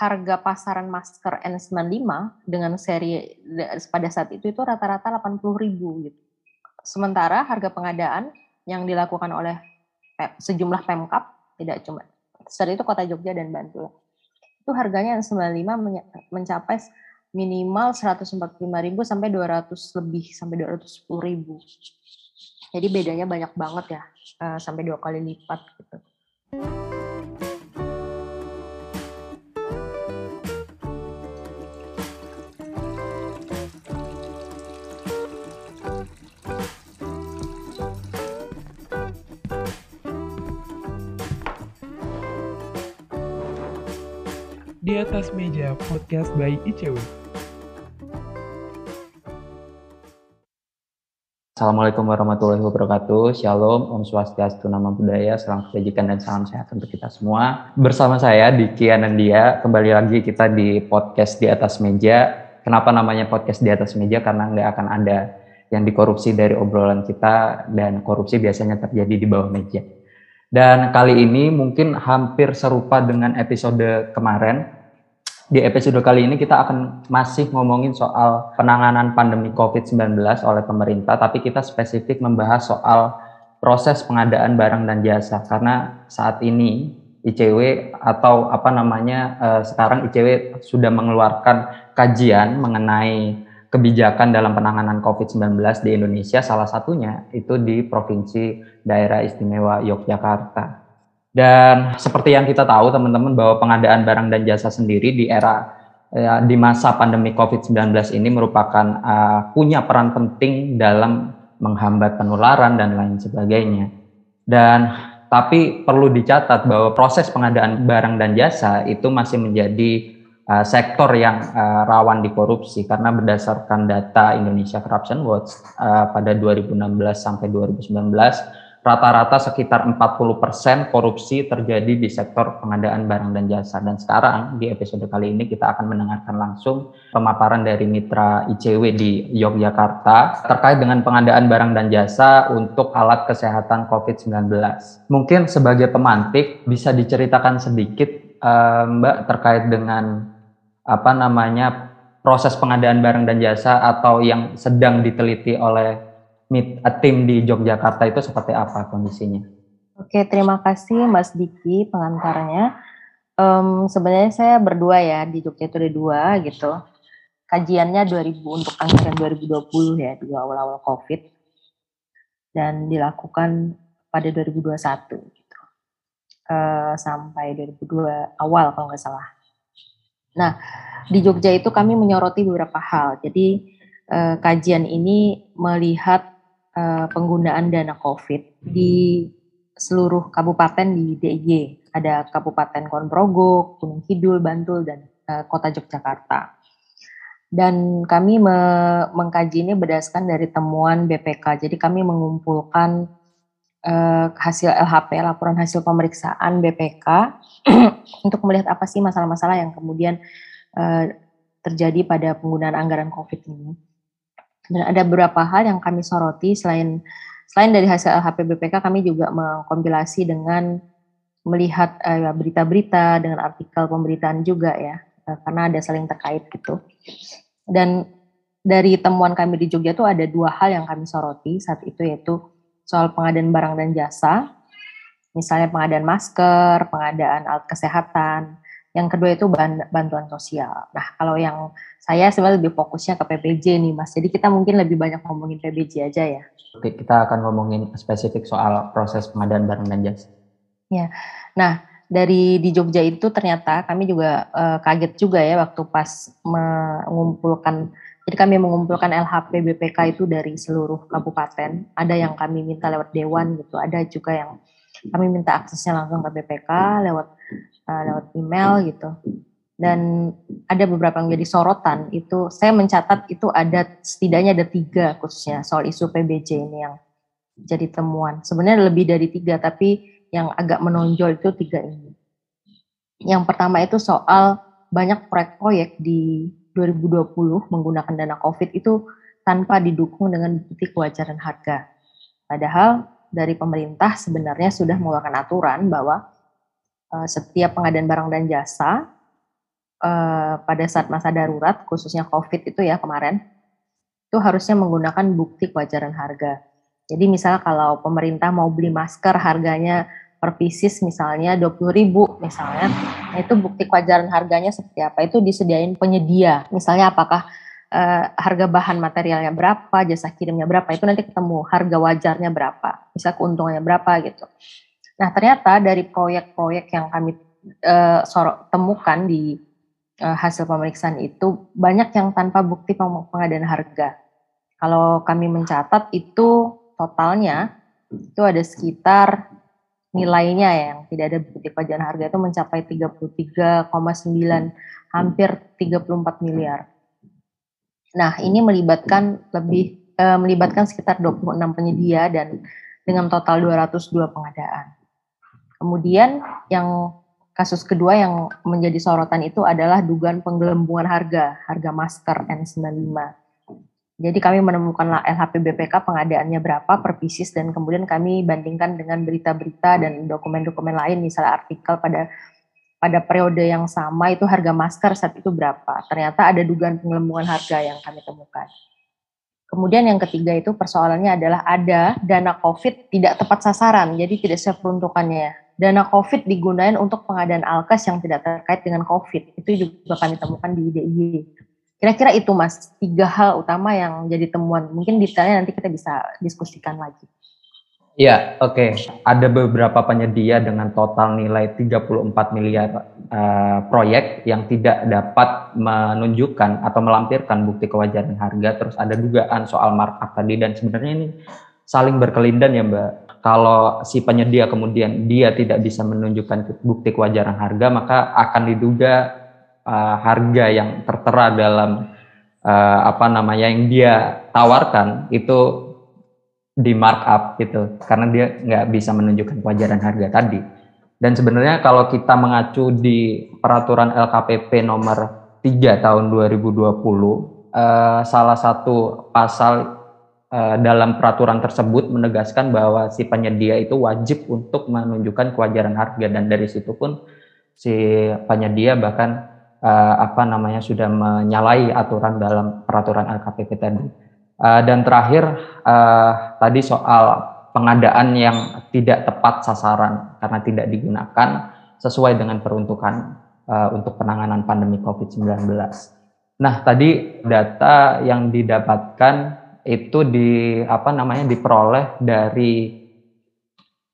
harga pasaran masker N95 dengan seri pada saat itu itu rata-rata 80.000 gitu. Sementara harga pengadaan yang dilakukan oleh sejumlah Pemkap tidak cuma saat itu Kota Jogja dan Bantul. Itu harganya N95 mencapai minimal 145.000 sampai 200 lebih sampai 210.000. Jadi bedanya banyak banget ya, eh, sampai dua kali lipat gitu. Di atas meja podcast by ICW. Assalamualaikum warahmatullahi wabarakatuh. Shalom, Om Swastiastu, Nama Budaya, Salam Kebajikan dan Salam Sehat untuk kita semua. Bersama saya Diki Anandia, kembali lagi kita di podcast di atas meja. Kenapa namanya podcast di atas meja? Karena nggak akan ada yang dikorupsi dari obrolan kita dan korupsi biasanya terjadi di bawah meja. Dan kali ini mungkin hampir serupa dengan episode kemarin, di episode kali ini kita akan masih ngomongin soal penanganan pandemi COVID-19 oleh pemerintah, tapi kita spesifik membahas soal proses pengadaan barang dan jasa karena saat ini ICW atau apa namanya eh, sekarang ICW sudah mengeluarkan kajian mengenai kebijakan dalam penanganan COVID-19 di Indonesia, salah satunya itu di Provinsi Daerah Istimewa Yogyakarta. Dan seperti yang kita tahu teman-teman bahwa pengadaan barang dan jasa sendiri di era ya, di masa pandemi COVID-19 ini merupakan uh, punya peran penting dalam menghambat penularan dan lain sebagainya. Dan tapi perlu dicatat bahwa proses pengadaan barang dan jasa itu masih menjadi uh, sektor yang uh, rawan dikorupsi karena berdasarkan data Indonesia Corruption Watch uh, pada 2016 sampai 2019 rata-rata sekitar 40% korupsi terjadi di sektor pengadaan barang dan jasa. Dan sekarang di episode kali ini kita akan mendengarkan langsung pemaparan dari mitra ICW di Yogyakarta terkait dengan pengadaan barang dan jasa untuk alat kesehatan COVID-19. Mungkin sebagai pemantik bisa diceritakan sedikit uh, Mbak terkait dengan apa namanya proses pengadaan barang dan jasa atau yang sedang diteliti oleh meet a tim di Yogyakarta itu seperti apa kondisinya? Oke, terima kasih Mas Diki pengantarnya. Um, sebenarnya saya berdua ya di Jogja itu ada dua gitu. Kajiannya 2000 untuk anggaran 2020 ya di awal-awal COVID dan dilakukan pada 2021 gitu. Uh, sampai 2002 awal kalau nggak salah. Nah, di Jogja itu kami menyoroti beberapa hal. Jadi uh, kajian ini melihat uh, penggunaan dana COVID di seluruh kabupaten di DIY. Ada Kabupaten Konprogo, Gunung Kidul, Bantul, dan uh, Kota Yogyakarta. Dan kami me mengkaji ini berdasarkan dari temuan BPK. Jadi kami mengumpulkan uh, hasil LHP, laporan hasil pemeriksaan BPK, untuk melihat apa sih masalah-masalah yang kemudian uh, terjadi pada penggunaan anggaran COVID ini. Dan ada beberapa hal yang kami soroti. Selain selain dari hasil LHP BPK kami juga mengkompilasi dengan melihat eh, berita-berita dengan artikel pemberitaan juga ya. Uh, karena ada saling terkait gitu. Dan dari temuan kami di Jogja itu ada dua hal yang kami soroti. Saat itu yaitu soal pengadaan barang dan jasa, misalnya pengadaan masker, pengadaan alat kesehatan, yang kedua itu bantuan sosial. Nah, kalau yang saya sebenarnya lebih fokusnya ke PPJ nih, Mas. Jadi kita mungkin lebih banyak ngomongin PPJ aja ya. Oke, kita akan ngomongin spesifik soal proses pengadaan barang dan jasa. Ya. Nah, dari di Jogja itu ternyata kami juga uh, kaget juga ya waktu pas mengumpulkan jadi kami mengumpulkan LHP BPK itu dari seluruh kabupaten. Ada yang kami minta lewat dewan gitu, ada juga yang kami minta aksesnya langsung ke BPK lewat uh, lewat email gitu. Dan ada beberapa yang jadi sorotan. Itu saya mencatat itu ada setidaknya ada tiga khususnya soal isu PBJ ini yang jadi temuan. Sebenarnya lebih dari tiga tapi yang agak menonjol itu tiga ini. Yang pertama itu soal banyak proyek-proyek di 2020 menggunakan dana COVID itu tanpa didukung dengan bukti kewajaran harga. Padahal dari pemerintah sebenarnya sudah mengeluarkan aturan bahwa uh, setiap pengadaan barang dan jasa uh, pada saat masa darurat, khususnya COVID itu ya kemarin, itu harusnya menggunakan bukti kewajaran harga. Jadi misalnya kalau pemerintah mau beli masker harganya per pieces misalnya 20 ribu misalnya, nah itu bukti kewajaran harganya seperti apa itu disediain penyedia. Misalnya apakah uh, harga bahan materialnya berapa, jasa kirimnya berapa, itu nanti ketemu harga wajarnya berapa, bisa keuntungannya berapa gitu. Nah ternyata dari proyek-proyek yang kami uh, sorok, temukan di uh, hasil pemeriksaan itu banyak yang tanpa bukti pengadaan harga. Kalau kami mencatat itu totalnya itu ada sekitar nilainya yang tidak ada bukti pajanan harga itu mencapai 33,9 hampir 34 miliar. Nah, ini melibatkan lebih eh, melibatkan sekitar 26 penyedia dan dengan total 202 pengadaan. Kemudian yang kasus kedua yang menjadi sorotan itu adalah dugaan penggelembungan harga, harga masker N95. Jadi kami menemukan LHP BPK pengadaannya berapa per pieces dan kemudian kami bandingkan dengan berita-berita dan dokumen-dokumen lain misalnya artikel pada pada periode yang sama itu harga masker saat itu berapa. Ternyata ada dugaan penggelembungan harga yang kami temukan. Kemudian yang ketiga itu persoalannya adalah ada dana COVID tidak tepat sasaran, jadi tidak sesuai peruntukannya. Dana COVID digunakan untuk pengadaan alkes yang tidak terkait dengan COVID. Itu juga kami temukan di DIY. Kira-kira itu mas, tiga hal utama yang jadi temuan. Mungkin detailnya nanti kita bisa diskusikan lagi. Ya, oke. Okay. Ada beberapa penyedia dengan total nilai 34 miliar uh, proyek yang tidak dapat menunjukkan atau melampirkan bukti kewajaran harga. Terus ada dugaan soal markup tadi dan sebenarnya ini saling berkelindan ya Mbak. Kalau si penyedia kemudian dia tidak bisa menunjukkan bukti kewajaran harga, maka akan diduga uh, harga yang tertera dalam uh, apa namanya yang dia tawarkan itu di markup gitu karena dia nggak bisa menunjukkan kewajaran harga tadi. Dan sebenarnya kalau kita mengacu di peraturan LKPP nomor 3 tahun 2020 uh, salah satu pasal dalam peraturan tersebut menegaskan bahwa si penyedia itu wajib untuk menunjukkan kewajaran harga dan dari situ pun si penyedia bahkan uh, apa namanya sudah menyalahi aturan dalam peraturan LKPP tadi. Uh, dan terakhir uh, tadi soal pengadaan yang tidak tepat sasaran karena tidak digunakan sesuai dengan peruntukan uh, untuk penanganan pandemi COVID-19. Nah, tadi data yang didapatkan itu di apa namanya diperoleh dari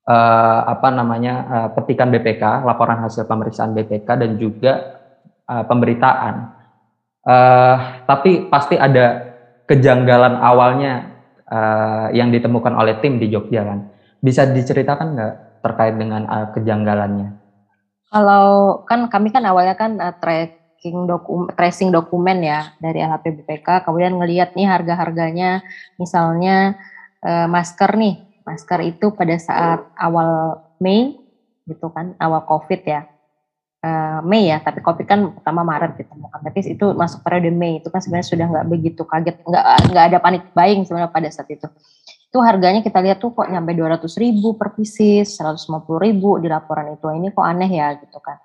uh, apa namanya uh, petikan BPK, laporan hasil pemeriksaan BPK dan juga uh, pemberitaan. Uh, tapi pasti ada kejanggalan awalnya uh, yang ditemukan oleh tim di Jogja kan. Bisa diceritakan nggak terkait dengan uh, kejanggalannya? Kalau kan kami kan awalnya kan uh, tracking dokum tracing dokumen ya dari LHP BPK, kemudian ngelihat nih harga-harganya, misalnya uh, masker nih, masker itu pada saat awal Mei gitu kan, awal COVID ya uh, Mei ya, tapi COVID kan pertama Maret ditemukan. Tapi itu masuk periode Mei itu kan sebenarnya sudah nggak begitu kaget, nggak nggak ada panik buying sebenarnya pada saat itu. Itu harganya kita lihat tuh kok nyampe 200 ribu per pieces, 150 ribu di laporan itu. Ini kok aneh ya gitu kan.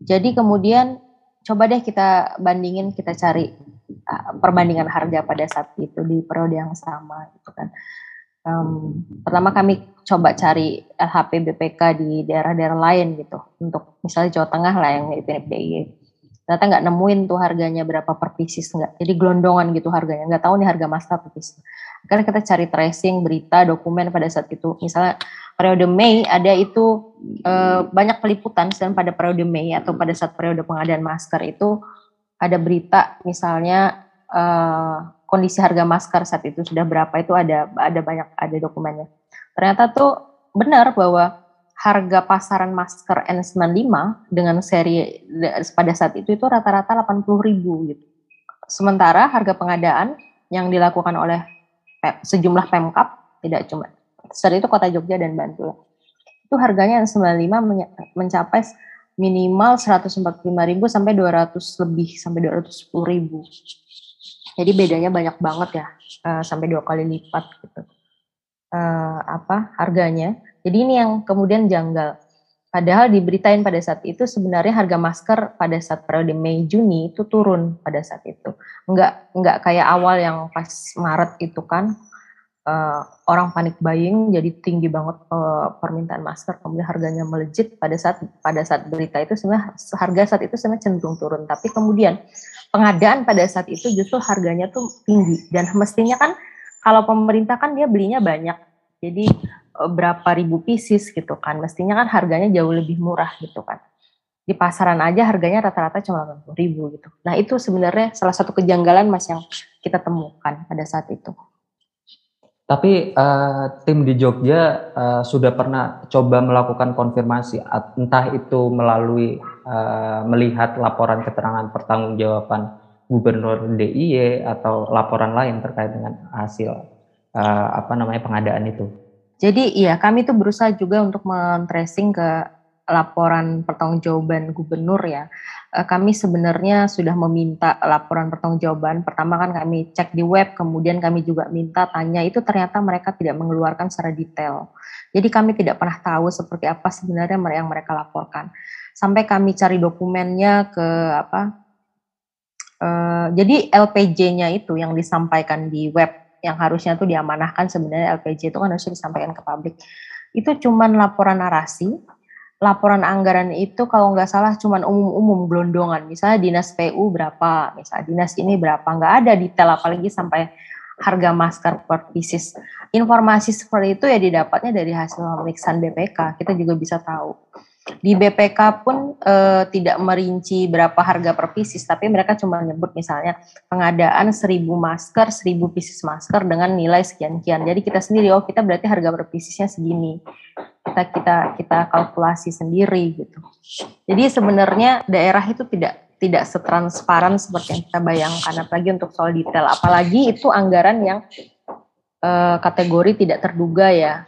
Jadi kemudian coba deh kita bandingin, kita cari uh, perbandingan harga pada saat itu di periode yang sama gitu kan. Um, pertama kami coba cari LHP BPK di daerah-daerah lain gitu. Untuk misalnya Jawa Tengah lah yang mirip-mirip DIY ternyata nggak nemuin tuh harganya berapa per pieces nggak jadi gelondongan gitu harganya. Nggak tahu nih harga masker per pieces karena kita cari tracing berita dokumen pada saat itu misalnya periode Mei ada itu e, banyak peliputan dan pada periode Mei atau pada saat periode pengadaan masker itu ada berita misalnya e, kondisi harga masker saat itu sudah berapa itu ada ada banyak ada dokumennya. Ternyata tuh benar bahwa harga pasaran masker N95 dengan seri pada saat itu itu rata-rata 80 ribu gitu. Sementara harga pengadaan yang dilakukan oleh sejumlah pemkap tidak cuma saat itu kota Jogja dan Bantul itu harganya N95 mencapai minimal 145 ribu sampai 200 lebih sampai 210 ribu jadi bedanya banyak banget ya, uh, sampai dua kali lipat gitu. Uh, apa harganya? Jadi ini yang kemudian janggal. Padahal diberitain pada saat itu sebenarnya harga masker pada saat periode Mei Juni itu turun pada saat itu. Enggak enggak kayak awal yang pas Maret itu kan uh, orang panik buying jadi tinggi banget uh, permintaan masker kemudian harganya melejit pada saat pada saat berita itu sebenarnya harga saat itu sebenarnya cenderung turun. Tapi kemudian pengadaan pada saat itu justru harganya tuh tinggi. Dan mestinya kan kalau pemerintah kan dia belinya banyak. Jadi berapa ribu pieces gitu kan. Mestinya kan harganya jauh lebih murah gitu kan. Di pasaran aja harganya rata-rata cuma 80 ribu gitu. Nah itu sebenarnya salah satu kejanggalan mas yang kita temukan pada saat itu. Tapi uh, tim di Jogja uh, sudah pernah coba melakukan konfirmasi, entah itu melalui uh, melihat laporan keterangan pertanggungjawaban Gubernur DIY atau laporan lain terkait dengan hasil uh, apa namanya pengadaan itu. Jadi iya kami itu berusaha juga untuk men-tracing ke laporan pertanggungjawaban gubernur ya. Eh, kami sebenarnya sudah meminta laporan pertanggungjawaban. Pertama kan kami cek di web, kemudian kami juga minta tanya itu ternyata mereka tidak mengeluarkan secara detail. Jadi kami tidak pernah tahu seperti apa sebenarnya yang mereka laporkan. Sampai kami cari dokumennya ke apa? Uh, jadi LPJ-nya itu yang disampaikan di web yang harusnya tuh diamanahkan sebenarnya LPJ itu kan harusnya disampaikan ke publik. Itu cuman laporan narasi, laporan anggaran itu kalau nggak salah cuman umum-umum gelondongan. Misalnya dinas PU berapa, misalnya dinas ini berapa, nggak ada detail apalagi sampai harga masker per pieces. Informasi seperti itu ya didapatnya dari hasil pemeriksaan BPK. Kita juga bisa tahu di BPK pun e, tidak merinci berapa harga per pieces, tapi mereka cuma menyebut misalnya pengadaan 1000 masker, 1000 pieces masker dengan nilai sekian-kian. Jadi kita sendiri, oh kita berarti harga per piecesnya segini. Kita kita kita kalkulasi sendiri gitu. Jadi sebenarnya daerah itu tidak tidak setransparan seperti yang kita bayangkan, apalagi untuk soal detail. Apalagi itu anggaran yang e, kategori tidak terduga ya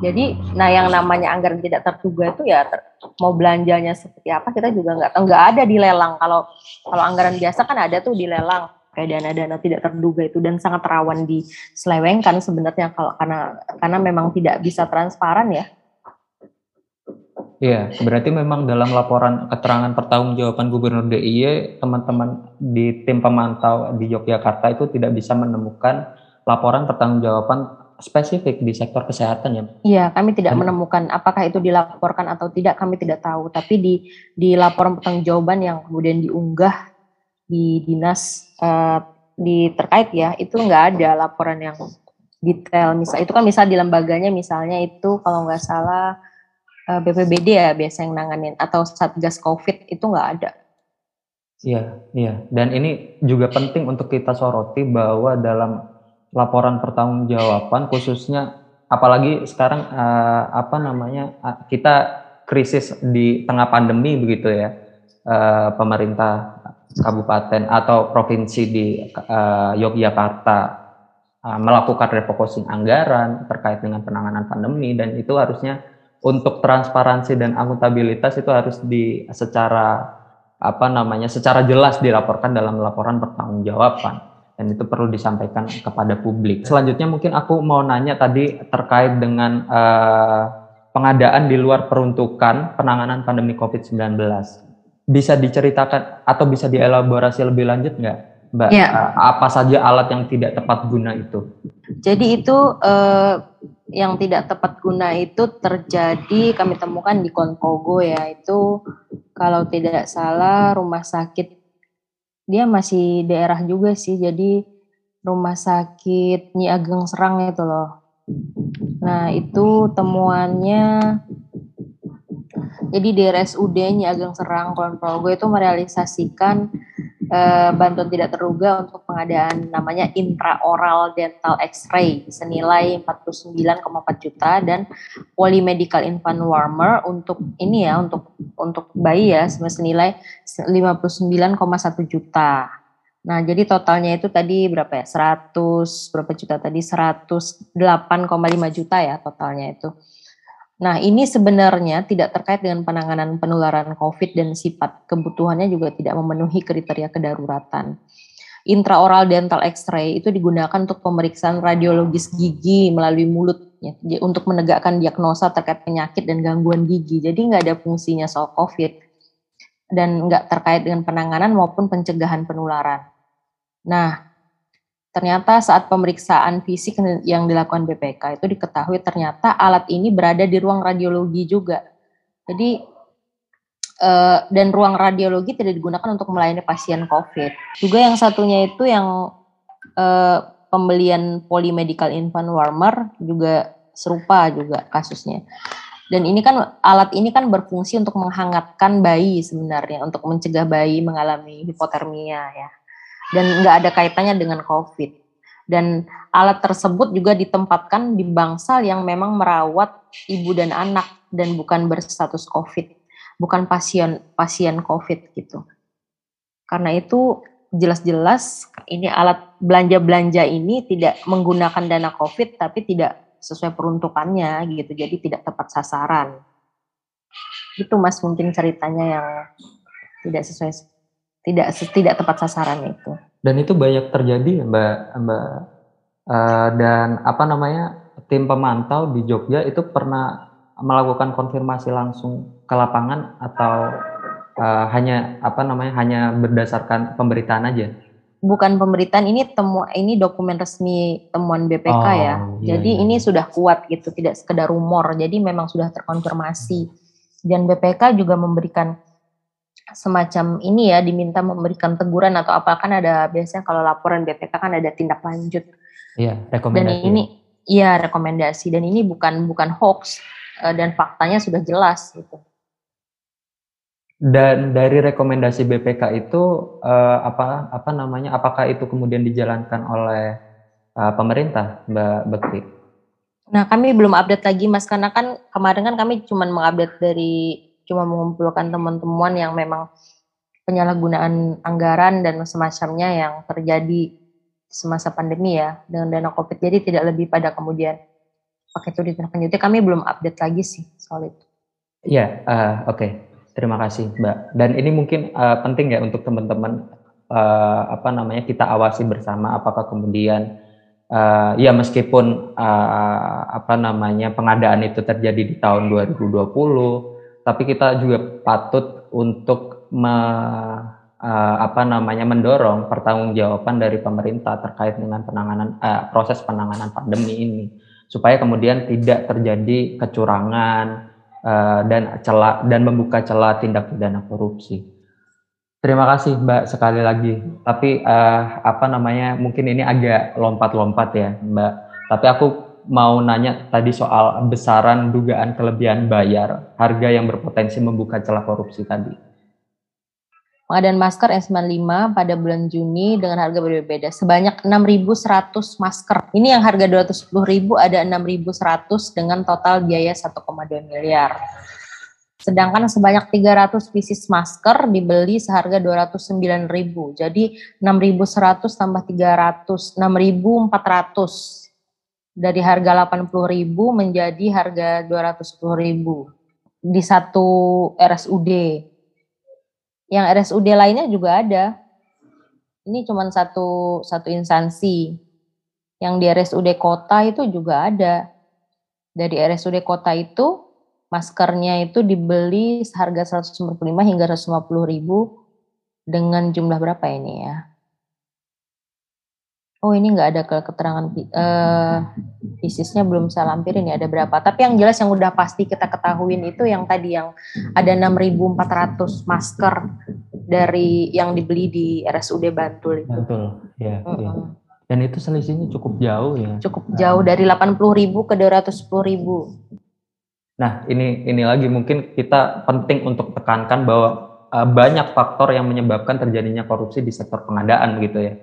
jadi, nah yang namanya anggaran tidak terduga itu ya ter, mau belanjanya seperti apa kita juga nggak. Nggak ada di lelang. Kalau kalau anggaran biasa kan ada tuh di lelang kayak dana-dana tidak terduga itu dan sangat rawan diselewengkan sebenarnya kalau karena karena memang tidak bisa transparan ya. Iya, berarti memang dalam laporan keterangan pertanggungjawaban Gubernur DIY, teman-teman di tim pemantau di Yogyakarta itu tidak bisa menemukan laporan pertanggungjawaban spesifik di sektor kesehatan ya? Iya, kami tidak menemukan apakah itu dilaporkan atau tidak, kami tidak tahu. Tapi di di laporan pertanggungjawaban yang kemudian diunggah di dinas uh, di terkait ya, itu nggak ada laporan yang detail. Misal itu kan misal di lembaganya misalnya itu kalau nggak salah uh, eh, BPBD ya biasa yang nanganin atau Satgas Covid itu nggak ada. Iya, iya. Dan ini juga penting untuk kita soroti bahwa dalam laporan pertanggungjawaban khususnya apalagi sekarang uh, apa namanya uh, kita krisis di tengah pandemi begitu ya uh, pemerintah kabupaten atau provinsi di uh, Yogyakarta uh, melakukan refocusing anggaran terkait dengan penanganan pandemi dan itu harusnya untuk transparansi dan akuntabilitas itu harus di secara apa namanya secara jelas dilaporkan dalam laporan pertanggungjawaban dan itu perlu disampaikan kepada publik. Selanjutnya mungkin aku mau nanya tadi terkait dengan uh, pengadaan di luar peruntukan penanganan pandemi COVID-19. Bisa diceritakan atau bisa dielaborasi lebih lanjut nggak, Mbak? Ya. Uh, apa saja alat yang tidak tepat guna itu? Jadi itu uh, yang tidak tepat guna itu terjadi kami temukan di Konpogo ya itu kalau tidak salah rumah sakit dia masih daerah juga sih, jadi rumah sakit Nyi Ageng Serang itu loh. Nah, itu temuannya jadi di RSUD Nyi Ageng Serang Kulon Progo itu merealisasikan eh, bantuan tidak terduga untuk pengadaan namanya intraoral dental X-ray senilai 49,4 juta dan polymedical infant warmer untuk ini ya untuk untuk bayi ya senilai 59,1 juta. Nah, jadi totalnya itu tadi berapa ya? 100 berapa juta tadi? 108,5 juta ya totalnya itu. Nah, ini sebenarnya tidak terkait dengan penanganan penularan COVID dan sifat kebutuhannya juga tidak memenuhi kriteria kedaruratan. Intraoral dental X-ray itu digunakan untuk pemeriksaan radiologis gigi melalui mulut ya, untuk menegakkan diagnosa terkait penyakit dan gangguan gigi. Jadi nggak ada fungsinya soal COVID dan nggak terkait dengan penanganan maupun pencegahan penularan. Nah, ternyata saat pemeriksaan fisik yang dilakukan BPK itu diketahui ternyata alat ini berada di ruang radiologi juga. Jadi uh, dan ruang radiologi tidak digunakan untuk melayani pasien COVID. Juga yang satunya itu yang uh, pembelian polymedical infant warmer juga serupa juga kasusnya. Dan ini kan alat ini kan berfungsi untuk menghangatkan bayi sebenarnya untuk mencegah bayi mengalami hipotermia ya. Dan nggak ada kaitannya dengan COVID. Dan alat tersebut juga ditempatkan di bangsal yang memang merawat ibu dan anak dan bukan berstatus COVID bukan pasien pasien COVID gitu. Karena itu jelas-jelas ini alat belanja-belanja ini tidak menggunakan dana COVID tapi tidak sesuai peruntukannya gitu. Jadi tidak tepat sasaran. Itu Mas mungkin ceritanya yang tidak sesuai tidak tidak tepat sasaran itu. Dan itu banyak terjadi Mbak Mbak uh, dan apa namanya tim pemantau di Jogja itu pernah melakukan konfirmasi langsung ke lapangan atau uh, hanya apa namanya hanya berdasarkan pemberitaan aja? Bukan pemberitaan ini temu ini dokumen resmi temuan BPK oh, ya. Iya, Jadi iya. ini sudah kuat gitu, tidak sekedar rumor. Jadi memang sudah terkonfirmasi. Dan BPK juga memberikan semacam ini ya diminta memberikan teguran atau apa kan ada biasanya kalau laporan BPK kan ada tindak lanjut. Iya, rekomendasi. Dan ini iya rekomendasi dan ini bukan bukan hoax Eh, dan faktanya sudah jelas gitu. Dan dari rekomendasi BPK itu uh, apa apa namanya? Apakah itu kemudian dijalankan oleh uh, pemerintah, Mbak Bekti? Nah, kami belum update lagi Mas karena kan kemarin kan kami cuma mengupdate dari cuma mengumpulkan teman-teman yang memang penyalahgunaan anggaran dan semacamnya yang terjadi semasa pandemi ya dengan dana Covid. Jadi tidak lebih pada kemudian pakai itu ditindaklanjuti kami belum update lagi sih soal itu. Iya, uh, oke. Okay. Terima kasih, Mbak. Dan ini mungkin uh, penting ya untuk teman-teman uh, apa namanya kita awasi bersama apakah kemudian uh, ya meskipun uh, apa namanya pengadaan itu terjadi di tahun 2020, tapi kita juga patut untuk me, uh, apa namanya mendorong pertanggungjawaban dari pemerintah terkait dengan penanganan uh, proses penanganan pandemi ini supaya kemudian tidak terjadi kecurangan uh, dan celah dan membuka celah tindak pidana korupsi. Terima kasih Mbak sekali lagi. Tapi uh, apa namanya mungkin ini agak lompat-lompat ya Mbak. Tapi aku mau nanya tadi soal besaran dugaan kelebihan bayar harga yang berpotensi membuka celah korupsi tadi pengadaan masker N95 pada bulan Juni dengan harga berbeda sebanyak 6.100 masker. Ini yang harga 210.000 ada 6.100 dengan total biaya 1,2 miliar. Sedangkan sebanyak 300 pieces masker dibeli seharga 209.000. Jadi 6.100 tambah 300, 6.400 dari harga 80.000 menjadi harga 210.000 di satu RSUD yang RSUD lainnya juga ada. Ini cuma satu satu instansi. Yang di RSUD kota itu juga ada. Dari RSUD kota itu maskernya itu dibeli seharga 145 hingga 150 ribu dengan jumlah berapa ini ya? Oh ini nggak ada keterangan uh, bisnisnya belum saya lampirin ya ada berapa. Tapi yang jelas yang udah pasti kita ketahuin itu yang tadi yang ada 6.400 masker dari yang dibeli di RSUD Bantul itu. Bantul, ya. Ya. Dan itu selisihnya cukup jauh ya. Cukup jauh dari 80 ribu ke 210 ribu. Nah ini ini lagi mungkin kita penting untuk tekankan bahwa uh, banyak faktor yang menyebabkan terjadinya korupsi di sektor pengadaan gitu ya.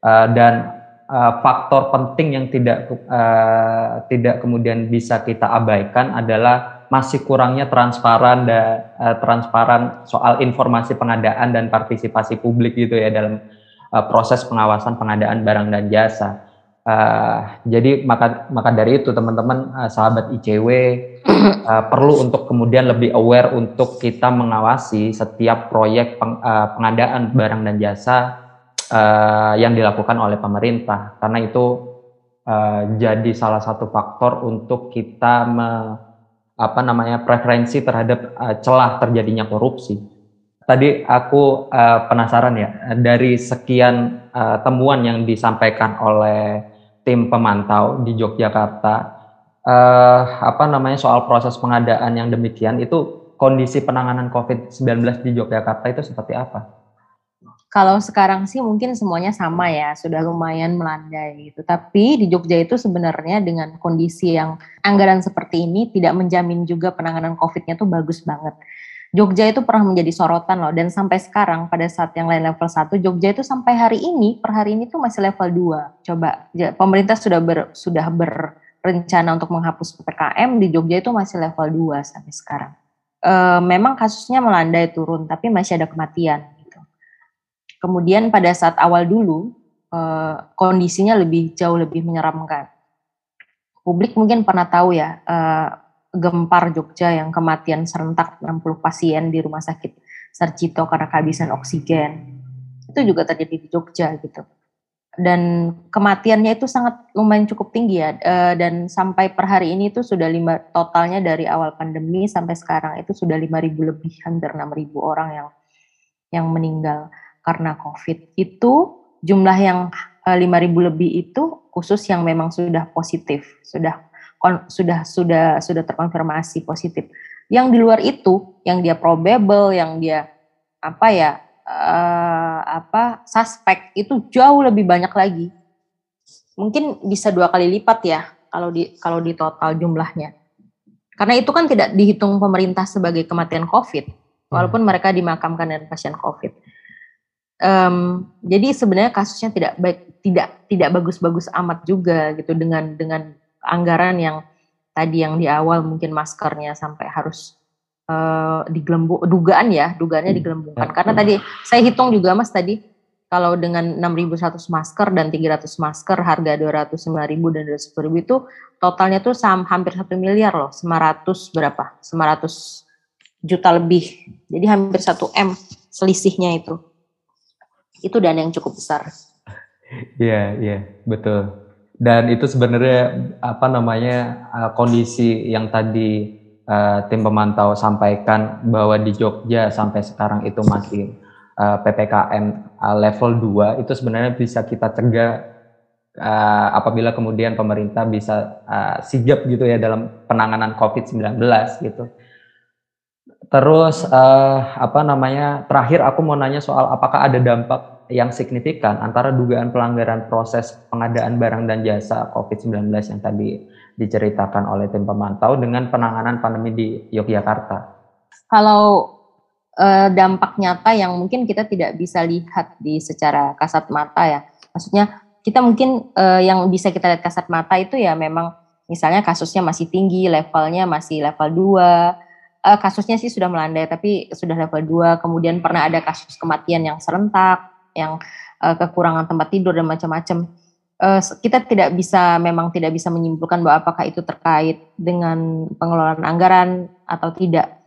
Uh, dan uh, faktor penting yang tidak uh, tidak kemudian bisa kita abaikan adalah masih kurangnya transparan dan uh, transparan soal informasi pengadaan dan partisipasi publik gitu ya dalam uh, proses pengawasan pengadaan barang dan jasa. Uh, jadi maka maka dari itu teman-teman uh, sahabat ICW uh, perlu untuk kemudian lebih aware untuk kita mengawasi setiap proyek peng, uh, pengadaan barang dan jasa uh, yang dilakukan oleh pemerintah karena itu uh, jadi salah satu faktor untuk kita me, apa namanya preferensi terhadap uh, celah terjadinya korupsi. Tadi aku uh, penasaran ya dari sekian uh, temuan yang disampaikan oleh tim pemantau di Yogyakarta uh, apa namanya soal proses pengadaan yang demikian itu kondisi penanganan COVID-19 di Yogyakarta itu seperti apa? Kalau sekarang sih mungkin semuanya sama ya, sudah lumayan melandai gitu. Tapi di Jogja itu sebenarnya dengan kondisi yang anggaran seperti ini tidak menjamin juga penanganan COVID-nya tuh bagus banget. Jogja itu pernah menjadi sorotan loh dan sampai sekarang pada saat yang lain level 1 Jogja itu sampai hari ini per hari ini tuh masih level 2. Coba pemerintah sudah ber, sudah berencana untuk menghapus PPKM di Jogja itu masih level 2 sampai sekarang. E, memang kasusnya melandai turun tapi masih ada kematian Kemudian pada saat awal dulu uh, kondisinya lebih jauh lebih menyeramkan. Publik mungkin pernah tahu ya uh, gempar Jogja yang kematian serentak 60 pasien di rumah sakit Sarjito karena kehabisan oksigen. Itu juga terjadi di Jogja gitu. Dan kematiannya itu sangat lumayan cukup tinggi ya. Uh, dan sampai per hari ini itu sudah lima totalnya dari awal pandemi sampai sekarang itu sudah 5.000 lebih hampir 6.000 orang yang yang meninggal karena COVID itu jumlah yang 5.000 eh, lebih itu khusus yang memang sudah positif, sudah sudah sudah sudah terkonfirmasi positif. Yang di luar itu, yang dia probable, yang dia apa ya uh, apa suspek itu jauh lebih banyak lagi. Mungkin bisa dua kali lipat ya kalau di kalau di total jumlahnya. Karena itu kan tidak dihitung pemerintah sebagai kematian COVID, walaupun mereka dimakamkan dengan pasien COVID. Um, jadi sebenarnya kasusnya tidak baik, tidak tidak bagus-bagus amat juga gitu dengan dengan anggaran yang tadi yang di awal mungkin maskernya sampai harus uh, digelembung dugaan ya dugaannya hmm, digelembungkan. Ya, karena tadi saya hitung juga mas tadi kalau dengan 6.100 masker dan 300 masker harga 209.000 dan 210.000 itu totalnya tuh sam, hampir satu miliar loh 900 berapa? 900 juta lebih. Jadi hampir 1 m selisihnya itu itu dana yang cukup besar. Iya, iya, betul. Dan itu sebenarnya apa namanya uh, kondisi yang tadi uh, tim pemantau sampaikan bahwa di Jogja sampai sekarang itu masih uh, PPKM uh, level 2 itu sebenarnya bisa kita cegah uh, apabila kemudian pemerintah bisa uh, sigap gitu ya dalam penanganan COVID-19 gitu. Terus uh, apa namanya? Terakhir aku mau nanya soal apakah ada dampak yang signifikan antara dugaan pelanggaran proses pengadaan barang dan jasa COVID-19 yang tadi diceritakan oleh tim pemantau dengan penanganan pandemi di Yogyakarta. Kalau uh, dampak nyata yang mungkin kita tidak bisa lihat di secara kasat mata ya. Maksudnya kita mungkin uh, yang bisa kita lihat kasat mata itu ya memang misalnya kasusnya masih tinggi, levelnya masih level 2 uh, kasusnya sih sudah melandai tapi sudah level 2 kemudian pernah ada kasus kematian yang serentak yang uh, kekurangan tempat tidur dan macam-macam. Uh, kita tidak bisa memang tidak bisa menyimpulkan bahwa apakah itu terkait dengan pengelolaan anggaran atau tidak.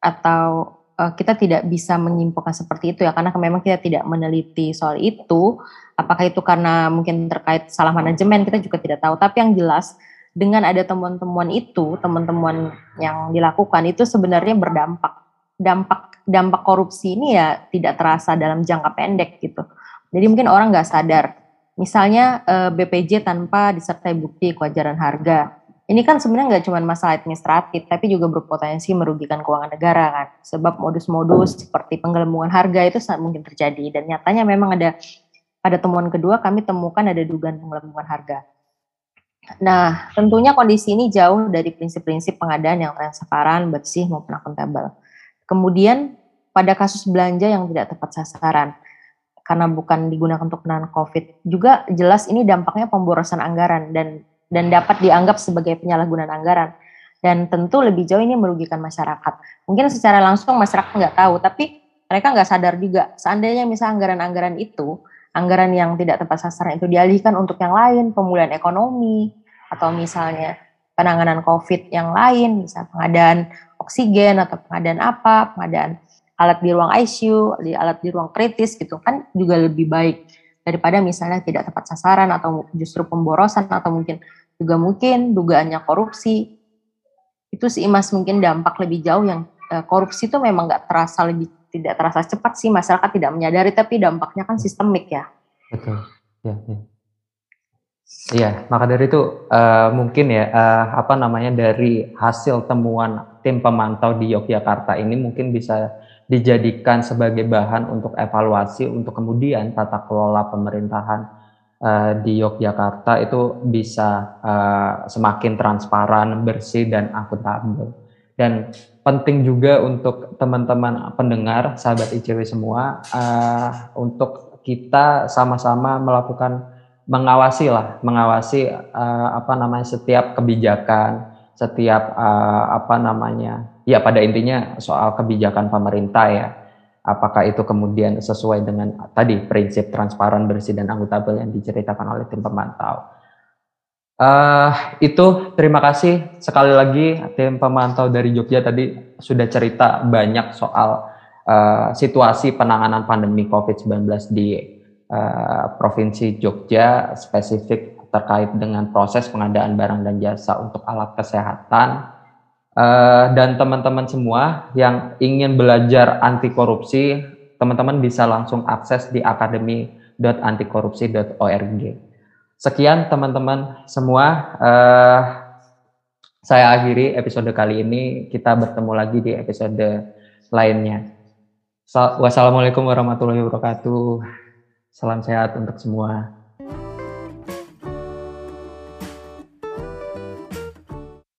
Atau kita tidak bisa menyimpulkan seperti itu ya karena memang kita tidak meneliti soal itu. Apakah itu karena mungkin terkait salah manajemen kita juga tidak tahu. Tapi yang jelas dengan ada temuan-temuan itu, temuan-temuan yang dilakukan itu sebenarnya berdampak. Dampak dampak korupsi ini ya tidak terasa dalam jangka pendek gitu. Jadi mungkin orang nggak sadar. Misalnya eh, BPJ tanpa disertai bukti kewajaran harga. Ini kan sebenarnya nggak cuma masalah administratif, tapi juga berpotensi merugikan keuangan negara kan. Sebab modus-modus seperti penggelembungan harga itu sangat mungkin terjadi. Dan nyatanya memang ada pada temuan kedua kami temukan ada dugaan penggelembungan harga. Nah, tentunya kondisi ini jauh dari prinsip-prinsip pengadaan yang transparan, bersih maupun akuntabel. Kemudian pada kasus belanja yang tidak tepat sasaran, karena bukan digunakan untuk penanganan COVID, juga jelas ini dampaknya pemborosan anggaran dan dan dapat dianggap sebagai penyalahgunaan anggaran. Dan tentu lebih jauh ini merugikan masyarakat. Mungkin secara langsung masyarakat nggak tahu, tapi mereka nggak sadar juga. Seandainya misalnya anggaran-anggaran itu, anggaran yang tidak tepat sasaran itu dialihkan untuk yang lain, pemulihan ekonomi, atau misalnya penanganan COVID yang lain, bisa pengadaan oksigen atau pengadaan apa, pengadaan alat di ruang ICU, alat di ruang kritis gitu kan juga lebih baik. daripada misalnya tidak tepat sasaran atau justru pemborosan atau mungkin juga mungkin dugaannya korupsi itu sih mas mungkin dampak lebih jauh yang uh, korupsi itu memang nggak terasa lebih tidak terasa cepat sih masyarakat tidak menyadari tapi dampaknya kan sistemik ya betul ya, ya. Iya, maka dari itu uh, mungkin ya uh, apa namanya dari hasil temuan tim pemantau di Yogyakarta ini mungkin bisa dijadikan sebagai bahan untuk evaluasi untuk kemudian tata kelola pemerintahan uh, di Yogyakarta itu bisa uh, semakin transparan, bersih dan akuntabel. Dan penting juga untuk teman-teman pendengar, sahabat ICW semua, uh, untuk kita sama-sama melakukan mengawasi lah, mengawasi uh, apa namanya setiap kebijakan, setiap uh, apa namanya, ya pada intinya soal kebijakan pemerintah ya. Apakah itu kemudian sesuai dengan tadi prinsip transparan, bersih dan akuntabel yang diceritakan oleh tim pemantau. Uh, itu terima kasih sekali lagi tim pemantau dari Jogja tadi sudah cerita banyak soal uh, situasi penanganan pandemi COVID-19 di uh, Provinsi Jogja spesifik terkait dengan proses pengadaan barang dan jasa untuk alat kesehatan uh, dan teman-teman semua yang ingin belajar anti korupsi teman-teman bisa langsung akses di akademi.antikorupsi.org. Sekian teman-teman semua. Uh, saya akhiri episode kali ini. Kita bertemu lagi di episode lainnya. Wassalamualaikum warahmatullahi wabarakatuh. Salam sehat untuk semua.